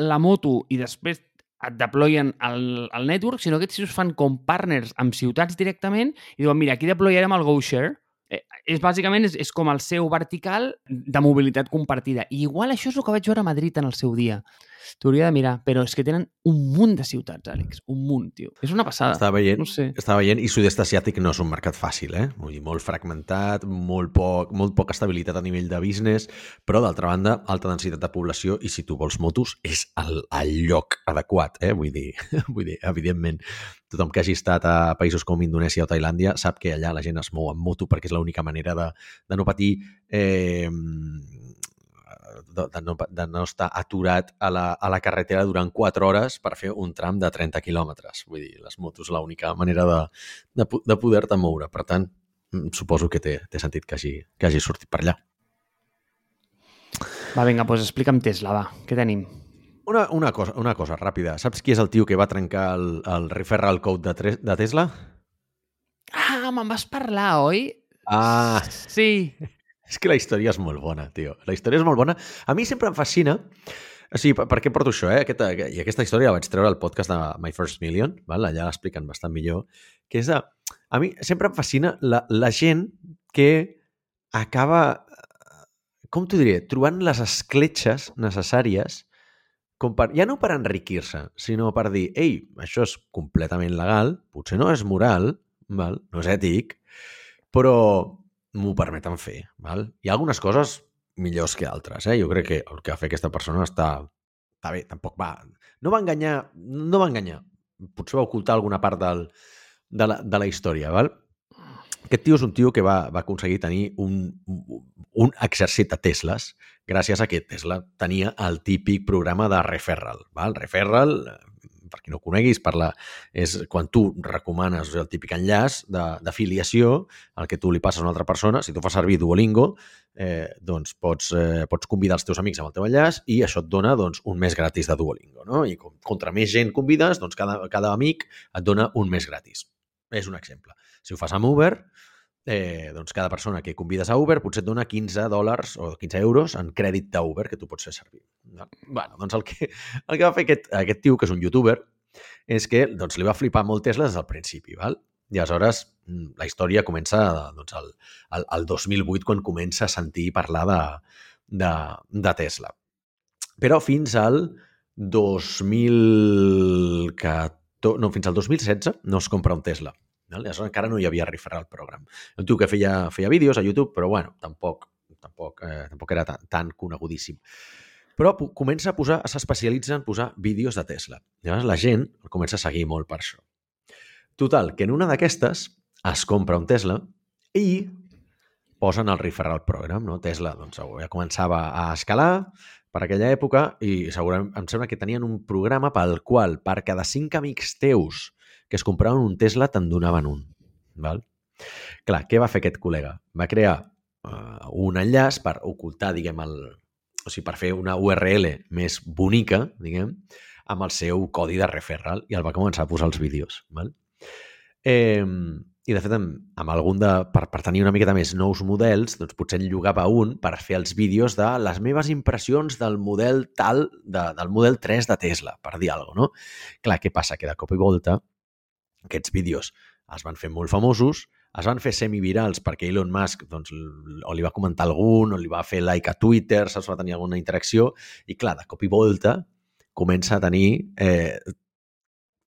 la moto i després et deployen el, el network, sinó que ells fan com partners amb ciutats directament i diuen, mira, aquí deployarem el GoShare. Eh, és bàsicament és, és com el seu vertical de mobilitat compartida. I igual això és el que vaig veure a Madrid en el seu dia. T'hauria de mirar, però és que tenen un munt de ciutats, Àlex. Un munt, tio. És una passada. Estava veient, no sé. estava veient i sud-est asiàtic no és un mercat fàcil, eh? Vull dir, molt fragmentat, molt, poc, molt poca estabilitat a nivell de business, però d'altra banda, alta densitat de població i si tu vols motos és el, el lloc adequat, eh? Vull dir, vull dir, evidentment, tothom que hagi estat a països com Indonèsia o Tailàndia sap que allà la gent es mou amb moto perquè és l'única manera de, de no patir eh, de, de, no, de no estar aturat a la, a la carretera durant 4 hores per fer un tram de 30 quilòmetres. Vull dir, les motos l'única manera de, de, de poder-te moure. Per tant, suposo que té, té sentit que hagi, que hagi sortit per allà. Va, vinga, doncs explica'm Tesla, va. Què tenim? Una, una, cosa, una cosa ràpida. Saps qui és el tio que va trencar el, el referral code de, tre, de Tesla? Ah, me'n vas parlar, oi? Ah, Sí. És que la història és molt bona, tio. La història és molt bona. A mi sempre em fascina Sí, per, per què porto això, eh? Aquesta, I aquesta història la vaig treure al podcast de My First Million, val? allà l'expliquen bastant millor, que és de... A mi sempre em fascina la, la gent que acaba, com t'ho diré, trobant les escletxes necessàries com per, ja no per enriquir-se, sinó per dir, ei, això és completament legal, potser no és moral, val? no és ètic, però m'ho permeten fer. Val? Hi ha algunes coses millors que altres. Eh? Jo crec que el que va fer aquesta persona està, està bé, tampoc va... No va enganyar, no va enganyar. Potser va ocultar alguna part del, de, la, de la història, val? Aquest tio és un tio que va, va aconseguir tenir un, un exèrcit de Tesles gràcies a que Tesla tenia el típic programa de referral. Val? Referral, per qui no ho coneguis, parla, és quan tu recomanes el típic enllaç d'afiliació al que tu li passes a una altra persona. Si tu fas servir Duolingo, eh, doncs pots, eh, pots convidar els teus amics amb el teu enllaç i això et dona doncs, un mes gratis de Duolingo. No? I com, contra més gent convides, doncs cada, cada amic et dona un mes gratis. És un exemple. Si ho fas amb Uber, eh, doncs cada persona que convides a Uber potser et dona 15 dòlars o 15 euros en crèdit d'Uber que tu pots fer servir. No? bueno, doncs el que, el que va fer aquest, aquest tio, que és un youtuber, és que doncs, li va flipar molt Tesla des del principi. Val? I aleshores mm, la història comença doncs, el, el, el 2008 quan comença a sentir parlar de, de, de Tesla. Però fins al 2014, no, fins al 2016 no es compra un Tesla. Val? Aleshores encara no hi havia referral program. Un tio que feia, feia vídeos a YouTube, però bueno, tampoc, tampoc, eh, tampoc era tan, tan conegudíssim. Però comença a posar, s'especialitza en posar vídeos de Tesla. Llavors la gent el comença a seguir molt per això. Total, que en una d'aquestes es compra un Tesla i posen el referral program. No? Tesla doncs, ja començava a escalar per aquella època i segurament em sembla que tenien un programa pel qual per cada cinc amics teus que es compraven un Tesla te'n donaven un. Val? Clar, què va fer aquest col·lega? Va crear uh, un enllaç per ocultar, diguem, el, o sigui, per fer una URL més bonica, diguem, amb el seu codi de referral i el va començar a posar els vídeos. Val? Eh, I, de fet, amb, amb algun de, per, per tenir una miqueta més nous models, doncs potser en llogava un per fer els vídeos de les meves impressions del model tal, de, del model 3 de Tesla, per dir alguna cosa, no? Clar, què passa? Que de cop i volta aquests vídeos es van fer molt famosos, es van fer semivirals perquè Elon Musk doncs, o li va comentar algun, o li va fer like a Twitter, saps, va tenir alguna interacció, i clar, de cop i volta comença a tenir eh,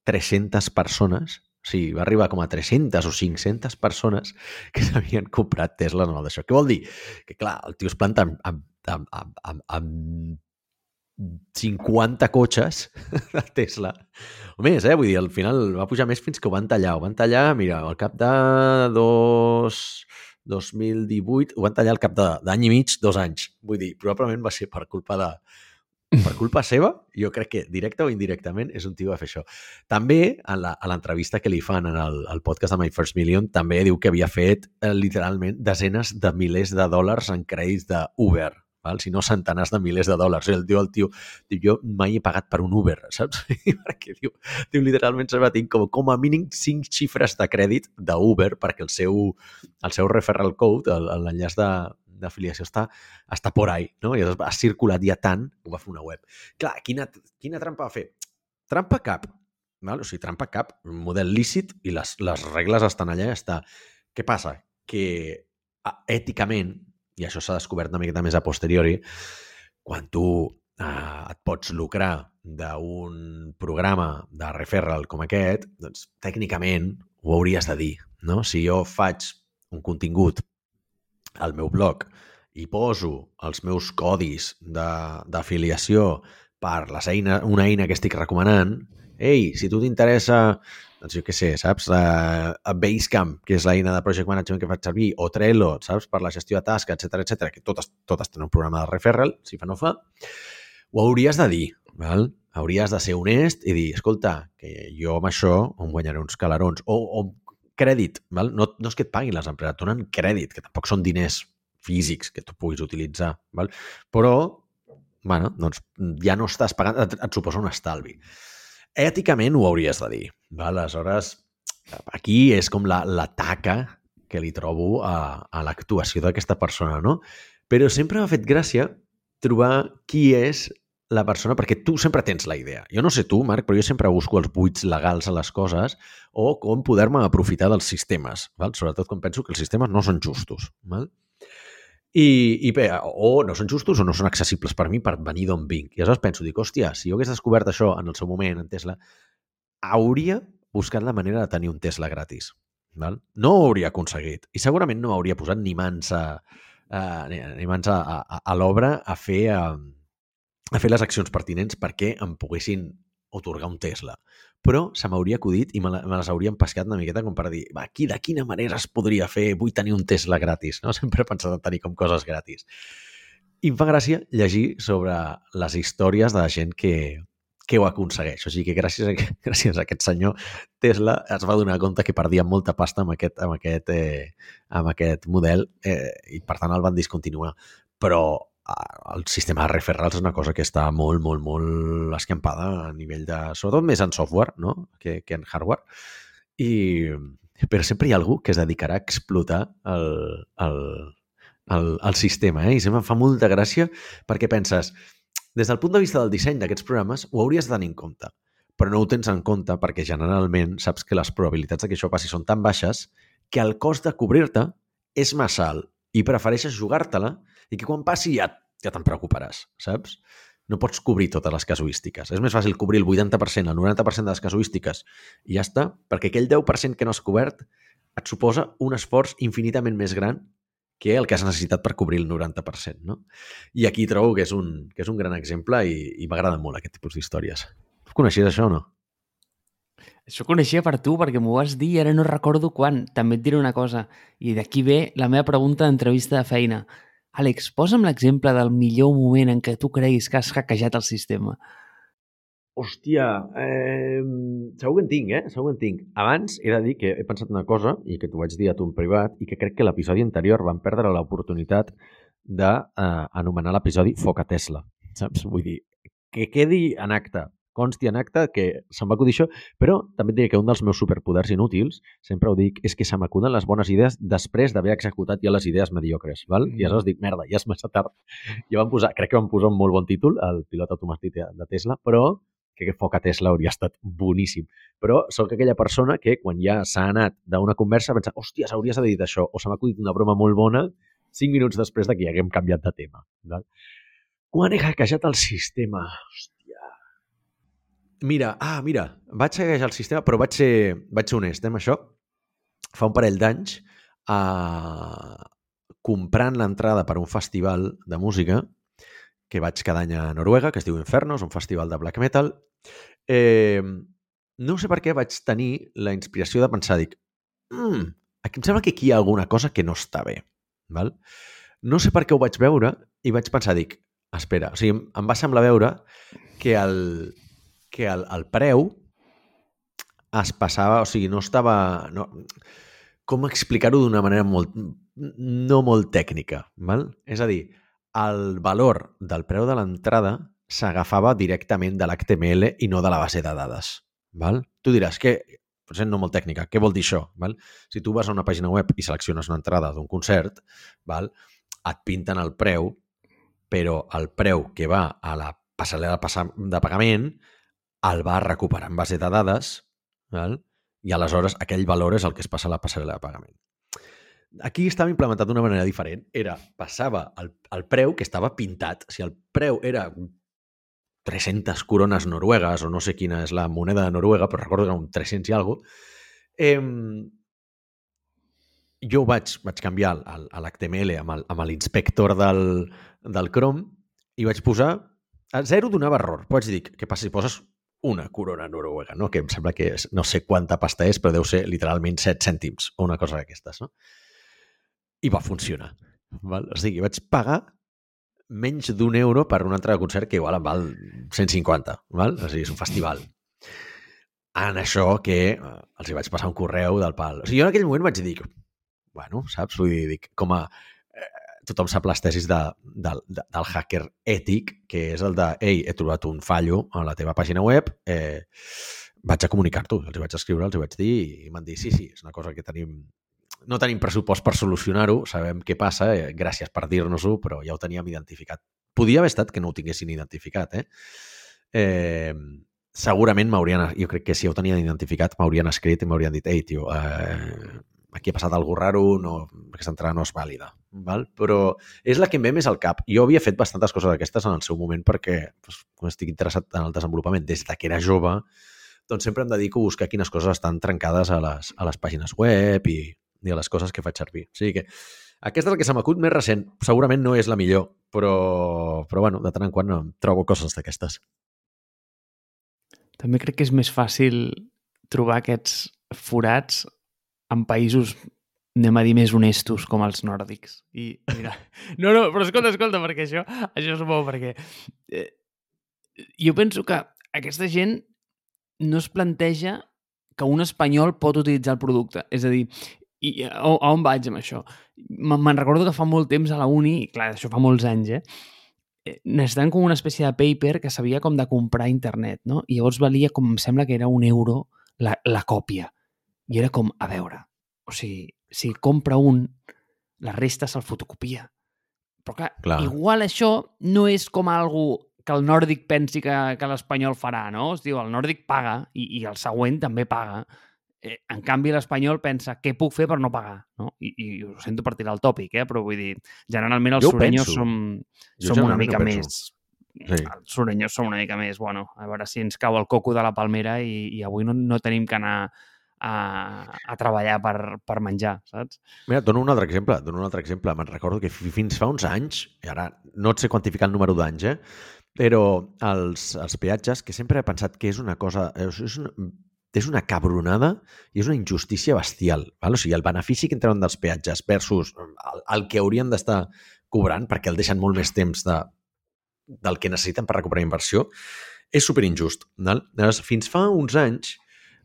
300 persones, o sigui, va arribar com a 300 o 500 persones que s'havien comprat Tesla en el d'això. Què vol dir? Que clar, el tio es planta amb, amb, amb, amb, amb 50 cotxes de Tesla. O més, eh? Vull dir, al final va pujar més fins que ho van tallar. Ho van tallar, mira, al cap de dos... 2018, ho van tallar al cap d'any i mig, dos anys. Vull dir, probablement va ser per culpa de, per culpa seva, jo crec que directe o indirectament és un tio a fer això. També, a l'entrevista que li fan en el, el podcast de My First Million, també diu que havia fet eh, literalment desenes de milers de dòlars en crèdits d'Uber val? si no centenars de milers de dòlars. I el tio, el tio, diu, jo mai he pagat per un Uber, saps? perquè diu, diu literalment se va tinc com, com a mínim cinc xifres de crèdit d'Uber perquè el seu, el seu referral code, l'enllaç de, d'afiliació està, està por ahí, no? I ha circulat ja tant que ho va fer una web. Clar, quina, quina trampa va fer? Trampa cap, val? o sigui, trampa cap, un model lícit i les, les regles estan allà i està. Què passa? Que èticament i això s'ha descobert una miqueta més a posteriori, quan tu eh, et pots lucrar d'un programa de referral com aquest, doncs tècnicament ho hauries de dir. No? Si jo faig un contingut al meu blog i poso els meus codis d'afiliació per les eina, una eina que estic recomanant, ei, si tu t'interessa doncs jo què sé, saps? Uh, Basecamp, que és l'eina de project management que faig servir, o Trello, saps? Per la gestió de tasca, etc etc que totes, totes tenen un programa de referral, si fa no fa, ho hauries de dir, val? Hauries de ser honest i dir, escolta, que jo amb això em guanyaré uns calarons. O, o crèdit, val? No, no és que et paguin les empreses, donen crèdit, que tampoc són diners físics que tu puguis utilitzar, val? però bueno, doncs ja no estàs pagant, et, et suposa un estalvi èticament ho hauries de dir. Val? Aleshores, aquí és com la, la taca que li trobo a, a l'actuació d'aquesta persona, no? Però sempre m'ha fet gràcia trobar qui és la persona, perquè tu sempre tens la idea. Jo no sé tu, Marc, però jo sempre busco els buits legals a les coses o com poder-me aprofitar dels sistemes, val? sobretot quan penso que els sistemes no són justos. Val? I, i bé, o no són justos o no són accessibles per mi per venir d'on vinc. I aleshores penso, dic, hòstia, si jo hagués descobert això en el seu moment, en Tesla, hauria buscat la manera de tenir un Tesla gratis. Val? No ho hauria aconseguit. I segurament no hauria posat ni mans a, a, ni mans a, a, a l'obra a fer... A, a fer les accions pertinents perquè em poguessin otorgar un Tesla. Però se m'hauria acudit i me, les hauríem pescat una miqueta com per dir va, aquí, de quina manera es podria fer? Vull tenir un Tesla gratis. No? Sempre he pensat en tenir com coses gratis. I em fa gràcia llegir sobre les històries de la gent que, que ho aconsegueix. O sigui que gràcies a, gràcies a aquest senyor Tesla es va donar compte que perdia molta pasta amb aquest, amb aquest, eh, amb aquest model eh, i per tant el van discontinuar. Però el sistema de referrals és una cosa que està molt, molt, molt escampada a nivell de... Sobretot més en software, no?, que, que en hardware. I, però sempre hi ha algú que es dedicarà a explotar el, el, el, el sistema, eh? I sempre em fa molta gràcia perquè penses, des del punt de vista del disseny d'aquests programes, ho hauries de tenir en compte, però no ho tens en compte perquè generalment saps que les probabilitats de que això passi són tan baixes que el cost de cobrir-te és massa alt i prefereixes jugar-te-la i que quan passi ja, ja te'n preocuparàs, saps? No pots cobrir totes les casuístiques. És més fàcil cobrir el 80%, el 90% de les casuístiques i ja està, perquè aquell 10% que no has cobert et suposa un esforç infinitament més gran que el que has necessitat per cobrir el 90%. No? I aquí trobo que és un, que és un gran exemple i, i m'agrada molt aquest tipus d'històries. Coneixies això o no? Això coneixia per tu, perquè m'ho vas dir i ara no recordo quan. També et diré una cosa, i d'aquí ve la meva pregunta d'entrevista de feina. Àlex, posa'm l'exemple del millor moment en què tu creguis que has hackejat el sistema. Hòstia, eh, segur que en tinc, eh? Segur que en tinc. Abans he de dir que he pensat una cosa i que t'ho vaig dir a tu en privat i que crec que l'episodi anterior vam perdre l'oportunitat d'anomenar eh, l'episodi Foca Tesla. Saps? Vull dir, que quedi en acte consti en acte que se'm va acudir això, però també et diré que un dels meus superpoders inútils, sempre ho dic, és que se m'acuden les bones idees després d'haver executat ja les idees mediocres, val? I aleshores dic, merda, ja és massa tard. I vam posar, crec que vam posar un molt bon títol, el pilot automàtic de Tesla, però que foc a Tesla hauria estat boníssim. Però sóc aquella persona que quan ja s'ha anat d'una conversa pensa, hòstia, s'hauries de dir això, o se m'ha acudit una broma molt bona cinc minuts després de que ja haguem canviat de tema. Val? Quan he hackejat el sistema? Hòstia, Mira, ah, mira, vaig hackejar el sistema, però vaig ser, vaig ser honest eh, amb això. Fa un parell d'anys, eh, comprant l'entrada per un festival de música que vaig cada any a Noruega, que es diu Infernos, un festival de black metal, eh, no sé per què vaig tenir la inspiració de pensar, dic, mm, aquí em sembla que aquí hi ha alguna cosa que no està bé. Val? No sé per què ho vaig veure i vaig pensar, dic, espera, o sigui, em va semblar veure que el, que el, el preu es passava, o sigui, no estava... No, com explicar-ho d'una manera molt, no molt tècnica, val? És a dir, el valor del preu de l'entrada s'agafava directament de l'HTML i no de la base de dades. Val? Tu diràs que, potser no molt tècnica, què vol dir això? Val? Si tu vas a una pàgina web i selecciones una entrada d'un concert, val? et pinten el preu, però el preu que va a la passarel·la de pagament el va recuperar en base de dades val? i aleshores aquell valor és el que es passa a la passarel·la de pagament. Aquí estava implementat d'una manera diferent. Era, passava el, el preu que estava pintat. Si el preu era 300 corones noruegues, o no sé quina és la moneda de Noruega, però recordo que era un 300 i alguna cosa, eh, jo vaig, vaig canviar l'HTML amb l'inspector del, del Chrome i vaig posar... A zero donava error. Pots dir, què passa si poses una corona noruega, no? que em sembla que és, no sé quanta pasta és, però deu ser literalment 7 cèntims o una cosa d'aquestes. No? I va funcionar. Val? O sigui, vaig pagar menys d'un euro per una entrada de concert que igual em val 150. Val? O sigui, és un festival. En això que eh, els hi vaig passar un correu del pal. O sigui, jo en aquell moment vaig dir, bueno, saps? Vull dir, dic, com a tothom sap les tesis de, de, de, del hacker ètic, que és el de, ei, he trobat un fallo a la teva pàgina web, eh, vaig a comunicar-t'ho, els vaig escriure, els vaig dir, i m'han dit, sí, sí, és una cosa que tenim no tenim pressupost per solucionar-ho, sabem què passa, eh, gràcies per dir-nos-ho, però ja ho teníem identificat. Podia haver estat que no ho tinguessin identificat, eh? eh segurament m'haurien, jo crec que si ho tenien identificat, m'haurien escrit i m'haurien dit, ei, tio, eh, aquí ha passat alguna raro, no, aquesta entrada no és vàlida. Val? Però és la que em ve més al cap. Jo havia fet bastantes coses d'aquestes en el seu moment perquè doncs, com estic interessat en el desenvolupament des de que era jove, doncs sempre em dedico a buscar quines coses estan trencades a les, a les pàgines web i, i a les coses que faig servir. O sigui que aquesta és la que se m'acut més recent. Segurament no és la millor, però, però bueno, de tant en quant trobo coses d'aquestes. També crec que és més fàcil trobar aquests forats en països anem a dir més honestos com els nòrdics. I mira, no, no, però escolta, escolta, perquè això, això és bo, perquè eh, jo penso que aquesta gent no es planteja que un espanyol pot utilitzar el producte. És a dir, i a, a on vaig amb això? Me'n recordo que fa molt temps a la uni, i clar, això fa molts anys, eh? eh necessitaven com una espècie de paper que sabia com de comprar internet, no? I llavors valia com, em sembla que era un euro la, la còpia. I era com, a veure, o sigui, si compra un, la resta se'l fotocopia. Però clar, clar, igual això no és com algo que el nòrdic pensi que, que l'espanyol farà, no? Es diu, el nòrdic paga i, i el següent també paga. Eh, en canvi, l'espanyol pensa què puc fer per no pagar, no? I, i ho sento per tirar el tòpic, eh? però vull dir, generalment els surenyos som, som una mica més... Sí. Els surenyos som una mica més, bueno, a veure si ens cau el coco de la palmera i, i avui no, no tenim que anar a, a treballar per, per menjar, saps? Mira, dono un altre exemple. Dono un altre exemple. Me'n recordo que fins fa uns anys, i ara no et sé quantificar el número d'anys, eh? però els, els peatges, que sempre he pensat que és una cosa... És una, és una cabronada i és una injustícia bestial. Val? O sigui, el benefici que entren dels peatges versus el, el que haurien d'estar cobrant, perquè el deixen molt més temps de, del que necessiten per recuperar inversió, és superinjust. Val? Llavors, fins fa uns anys,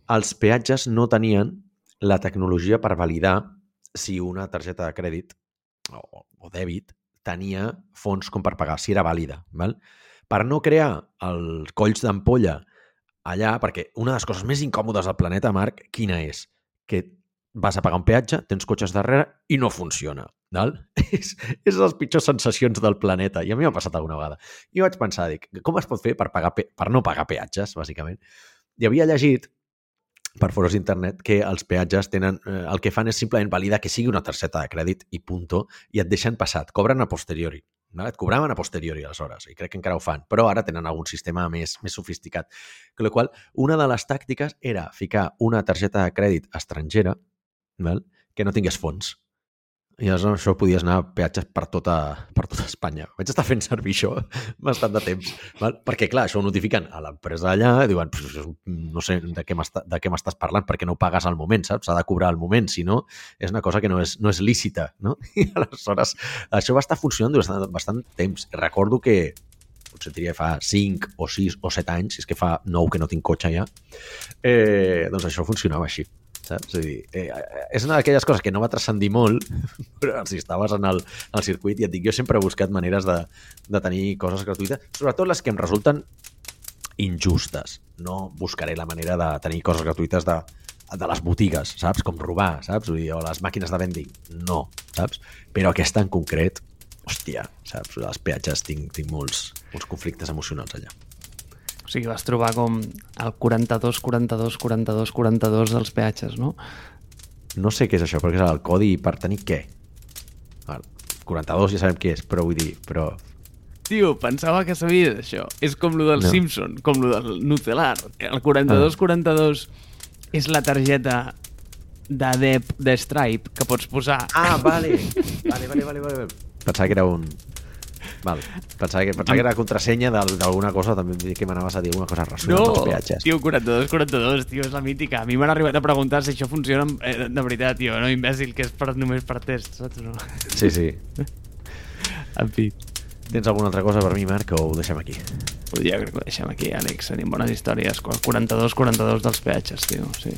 els peatges no tenien la tecnologia per validar si una targeta de crèdit o, o dèbit tenia fons com per pagar, si era vàlida. Val? Per no crear els colls d'ampolla allà, perquè una de les coses més incòmodes del planeta, Marc, quina és? Que vas a pagar un peatge, tens cotxes darrere i no funciona. Val? és, és les pitjors sensacions del planeta. I a mi m'ha passat alguna vegada. I vaig pensar, dic, com es pot fer per, pagar per no pagar peatges, bàsicament? I havia llegit per fores d'internet que els peatges tenen, eh, el que fan és simplement validar que sigui una targeta de crèdit i punto, i et deixen passar, et cobren a posteriori. No? Et cobraven a posteriori, aleshores, i crec que encara ho fan, però ara tenen algun sistema més, més sofisticat. Amb la qual una de les tàctiques era ficar una targeta de crèdit estrangera val? que no tingués fons i aleshores això podies anar a peatges per tota, per tota Espanya. Vaig estar fent servir això bastant de temps. Val? Perquè, clar, això ho notifiquen a l'empresa allà, i diuen, no sé de què m'estàs parlant, perquè no ho pagues al moment, saps? S'ha de cobrar al moment, si no, és una cosa que no és, no és lícita, no? I aleshores, això va estar funcionant durant bastant temps. Recordo que potser diria fa 5 o 6 o 7 anys, és que fa 9 que no tinc cotxe ja, eh, doncs això funcionava així saps? És dir, eh, eh, és una d'aquelles coses que no va transcendir molt, però si estaves en el, en el circuit, i et dic, jo sempre he buscat maneres de, de tenir coses gratuïtes, sobretot les que em resulten injustes. No buscaré la manera de tenir coses gratuïtes de, de les botigues, saps? Com robar, saps? Vull dir, o les màquines de vending. No, saps? Però aquesta en concret, hòstia, saps? Els peatges tinc, tinc molts, molts conflictes emocionals allà. O sigui, vas trobar com el 42, 42, 42, 42 dels peatges, no? No sé què és això, perquè és el codi per tenir què? El 42 ja sabem què és, però vull dir, però... Tio, pensava que sabies això. És com lo del no. Simpson, com lo del Nucelar. El 42-42 ah. és la targeta d'ADEP de Stripe que pots posar... Ah, vale. vale, vale, vale, vale. Pensava que era un, Val. Pensava que, pensava que era contrasenya d'alguna cosa, també que m'anaves a dir alguna cosa relacionada no, amb els peatges. tio, 42, 42, tio, és la mítica. A mi m'han arribat a preguntar si això funciona eh, de veritat, tio, no imbècil, que és per, només per test, saps? No? Sí, sí. en fi. Tens alguna altra cosa per mi, Marc, o ho deixem aquí? Ja crec que ho deixem aquí, Àlex. Tenim bones històries. 42, 42 dels peatges, tio, sí.